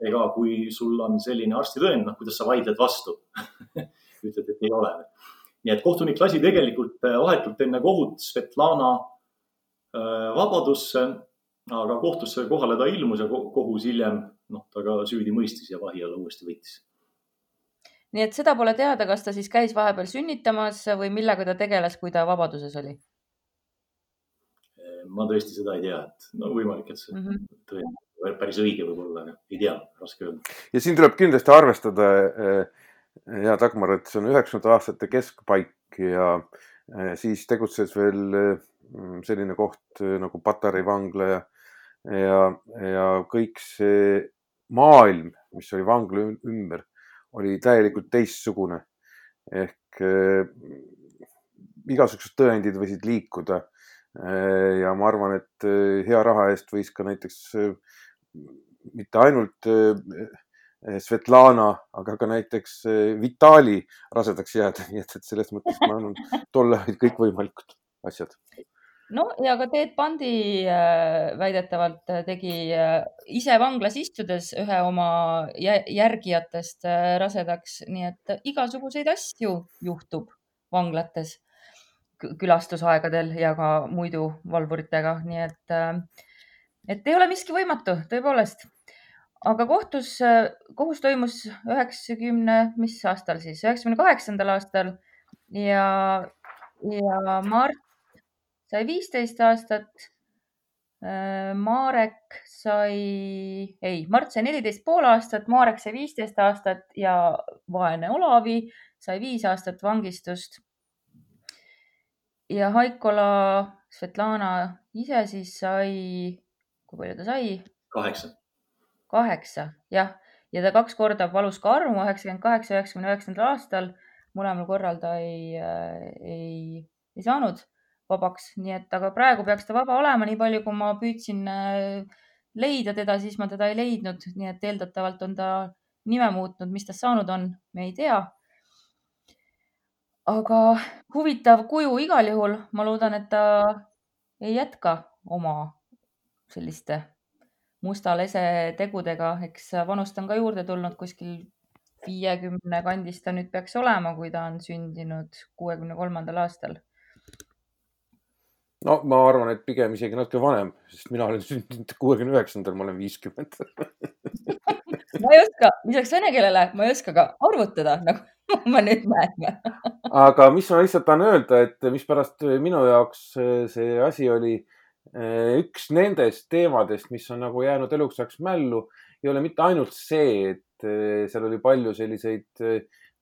ega kui sul on selline arstitõend, noh, kuidas sa vaidled vastu ütled, et ei ole. nii et kohtunik lasi tegelikult äh, vahetult enne kohut Svetlana äh, vabadusse, aga kohtusse kohale ta ilmus ja kohus hiljem, noh, ta ka süüdi mõistis ja vahi alla uuesti võttis
nii et seda pole teada, kas ta siis käis vahepeal sünnitamas või millega ta tegeles, kui ta vabaduses oli?
ma tõesti seda ei tea, et no võimalik, et see mm -hmm. tõenäoliselt päris õige võib-olla, aga ei tea, raske öelda.
ja siin tuleb kindlasti arvestada, hea eh, Dagmar, et see on üheksakümnendate aastate keskpaik ja siis tegutses veel selline koht nagu Patarei vangla ja, ja, ja kõik see maailm, mis oli vangla ümber, oli täielikult teistsugune. ehk äh, igasugused tõendid võisid liikuda äh,. ja ma arvan, et äh, hea raha eest võis ka näiteks äh, mitte ainult äh, Svetlana, aga ka näiteks äh, Vitali rasedaks jääda, nii et, et selles mõttes ma arvan, tol ajal olid kõikvõimalikud asjad
no ja ka Ted Bundy äh, väidetavalt äh, tegi äh, ise vanglas istudes ühe oma järgijatest rasedaks, nii et igasuguseid asju juhtub vanglates külastusaegadel ja ka muidu valvuritega, nii et, et ei ole miski võimatu, tõepoolest. aga kohtus, kohus toimus üheksakümne, mis aastal siis, üheksakümne kaheksandal aastal. Ja, ja Mart sai viisteist aastat. Äh, Marek sai, ei, Mart sai neliteist pool aastat, Marek sai viisteist aastat ja vaene Olavi sai viis aastat vangistust. ja Haikola Svetlana ise siis sai, kui palju ta sai?
kaheksa.
kaheksa, jah, ja ta kaks korda palus ka armu, üheksakümmend kaheksa, üheksakümne üheksandal aastal. mõlemal korral ta ei, äh, ei, ei saanud vabaks, nii et, aga praegu peaks ta vaba olema, nii palju kui ma püüdsin äh, leida teda, siis ma teda ei leidnud, nii et eeldatavalt on ta nime muutnud, mis tast saanud on, me ei tea. aga huvitav kuju igal juhul, ma loodan, et ta ei jätka oma selliste musta lese tegudega, eks vanust on ka juurde tulnud. Kuskil viiekümne kandis ta nüüd peaks olema, kui ta on sündinud kuuekümne kolmandal aastal
no ma arvan, et pigem isegi natuke vanem, sest mina olen sündinud kuuekümne üheksandal, ma olen viiskümmend.
Ma ei oska, lisaks vene keelele ma ei oska ka arvutada, nagu ma nüüd näen.
Aga mis ma lihtsalt tahan öelda, et mispärast minu jaoks see asi oli eh, üks nendest teemadest, mis on nagu jäänud eluks ajaks mällu, ei ole mitte ainult see, et eh, seal oli palju selliseid äh,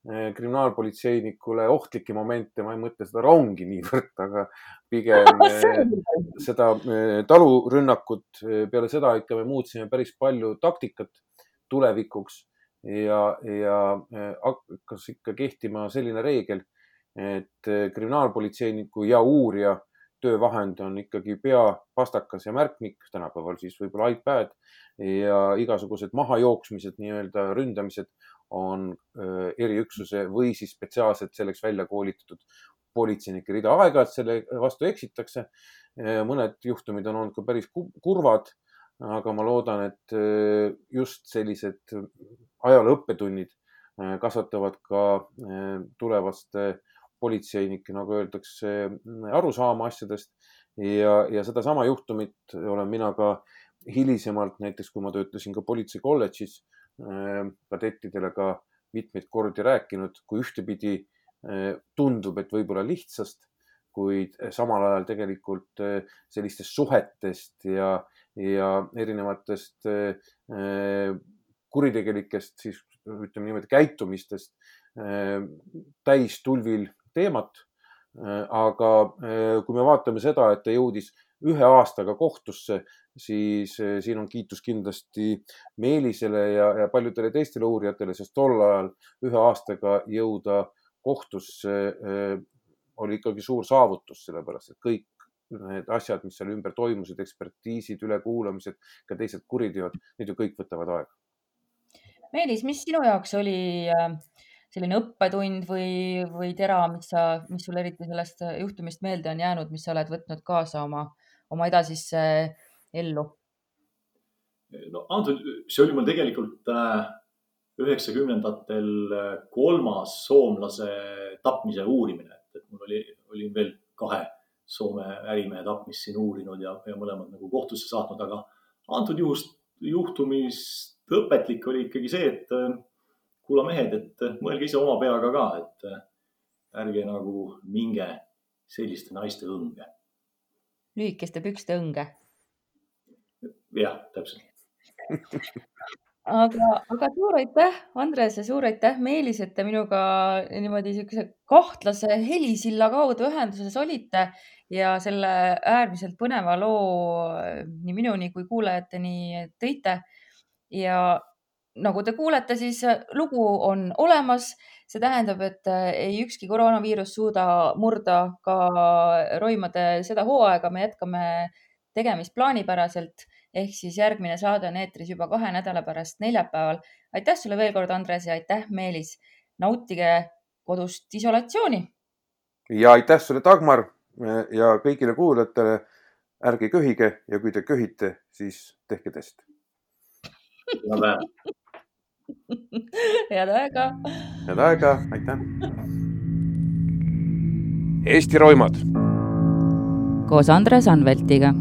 kriminaalpolitseinikule ohtlikke momente, ma ei mõtle seda rongi niivõrd, aga pigem eh, seda eh, talurünnakut. peale seda ikka me muutsime päris palju taktikat tulevikuks ja, ja hakkas ikka kehtima selline reegel, et kriminaalpolitseiniku ja uurija töövahend on ikkagi pea, pastakas ja märkmik, tänapäeval siis võib-olla iPad ja igasugused mahajooksmised, nii-öelda ründamised on eriüksuse või siis spetsiaalselt selleks välja koolitatud politseinike rida. aeg-ajalt selle vastu eksitakse. mõned juhtumid on olnud ka päris kurvad, aga ma loodan, et just sellised ajaloo õppetunnid kasvatavad ka tulevaste politseinike, nagu öeldakse, arusaama asjadest. Ja, ja sedasama juhtumit olen mina ka hilisemalt, näiteks kui ma töötasin ka politsei kolledžis Äh, kadettidele ka mitmeid kordi rääkinud, kui ühtepidi äh, tundub, et võib-olla lihtsast, kuid samal ajal tegelikult äh, sellistest suhetest ja, ja erinevatest kuritegelikest siis ütleme niimoodi käitumistest täistulvil teemat. aga kui me vaatame seda, et ta jõudis ühe aastaga kohtusse, siis eh, siin on kiitus kindlasti Meelisele ja, ja paljudele teistele uurijatele, sest tol ajal ühe aastaga jõuda kohtusse oli ikkagi suur saavutus, sellepärast et kõik need asjad, mis seal ümber toimusid, ekspertiisid, ülekuulamised, ka teised kuriteod, need ju kõik võtavad aega.
Meelis, mis sinu jaoks oli äh, selline õppetund või, või tera, mis sa, mis sul eriti sellest juhtumist meelde on jäänud, mis sa oled võtnud kaasa oma äh, oma edasisse ellu?
no antud, see oli mul tegelikult äh, üheksakümnendatel äh, kolmas soomlase tapmise uurimine, et mul oli, olin veel kahe Soome ärimehe tapmist siin uurinud ja, ja mõlemad nagu kohtusse saatnud, aga antud juhust, juhtumist õpetlik oli ikkagi see, et äh, kulla mehed, et mõelge ise oma peaga ka, et ärge nagu minge selliste naiste õnge
lühikeste pükste õnge.
jah, täpselt
aga, aga suur aitäh, Andres ja suur aitäh, Meelis, et te minuga niimoodi niisuguse kahtlase helisilla kaudu ühenduses olite ja selle äärmiselt põneva loo nii minuni kui kuulajateni tõite. ja nagu te kuulete, siis lugu on olemas. see tähendab, et ei ükski koroonaviirus suuda murda ka roimade seda hooaega, me jätkame tegemist plaanipäraselt ehk siis järgmine saade on eetris juba kahe nädala pärast neljapäeval. aitäh sulle veel kord, Andres ja aitäh, Meelis. nautige kodust isolatsiooni.
ja aitäh sulle, Dagmar ja kõigile kuulajatele. ärge köhige ja kui te köhite, siis tehke test.
head aega.
head aega.
head aega, aitäh. Eesti roimad.
koos Andres Anveltiga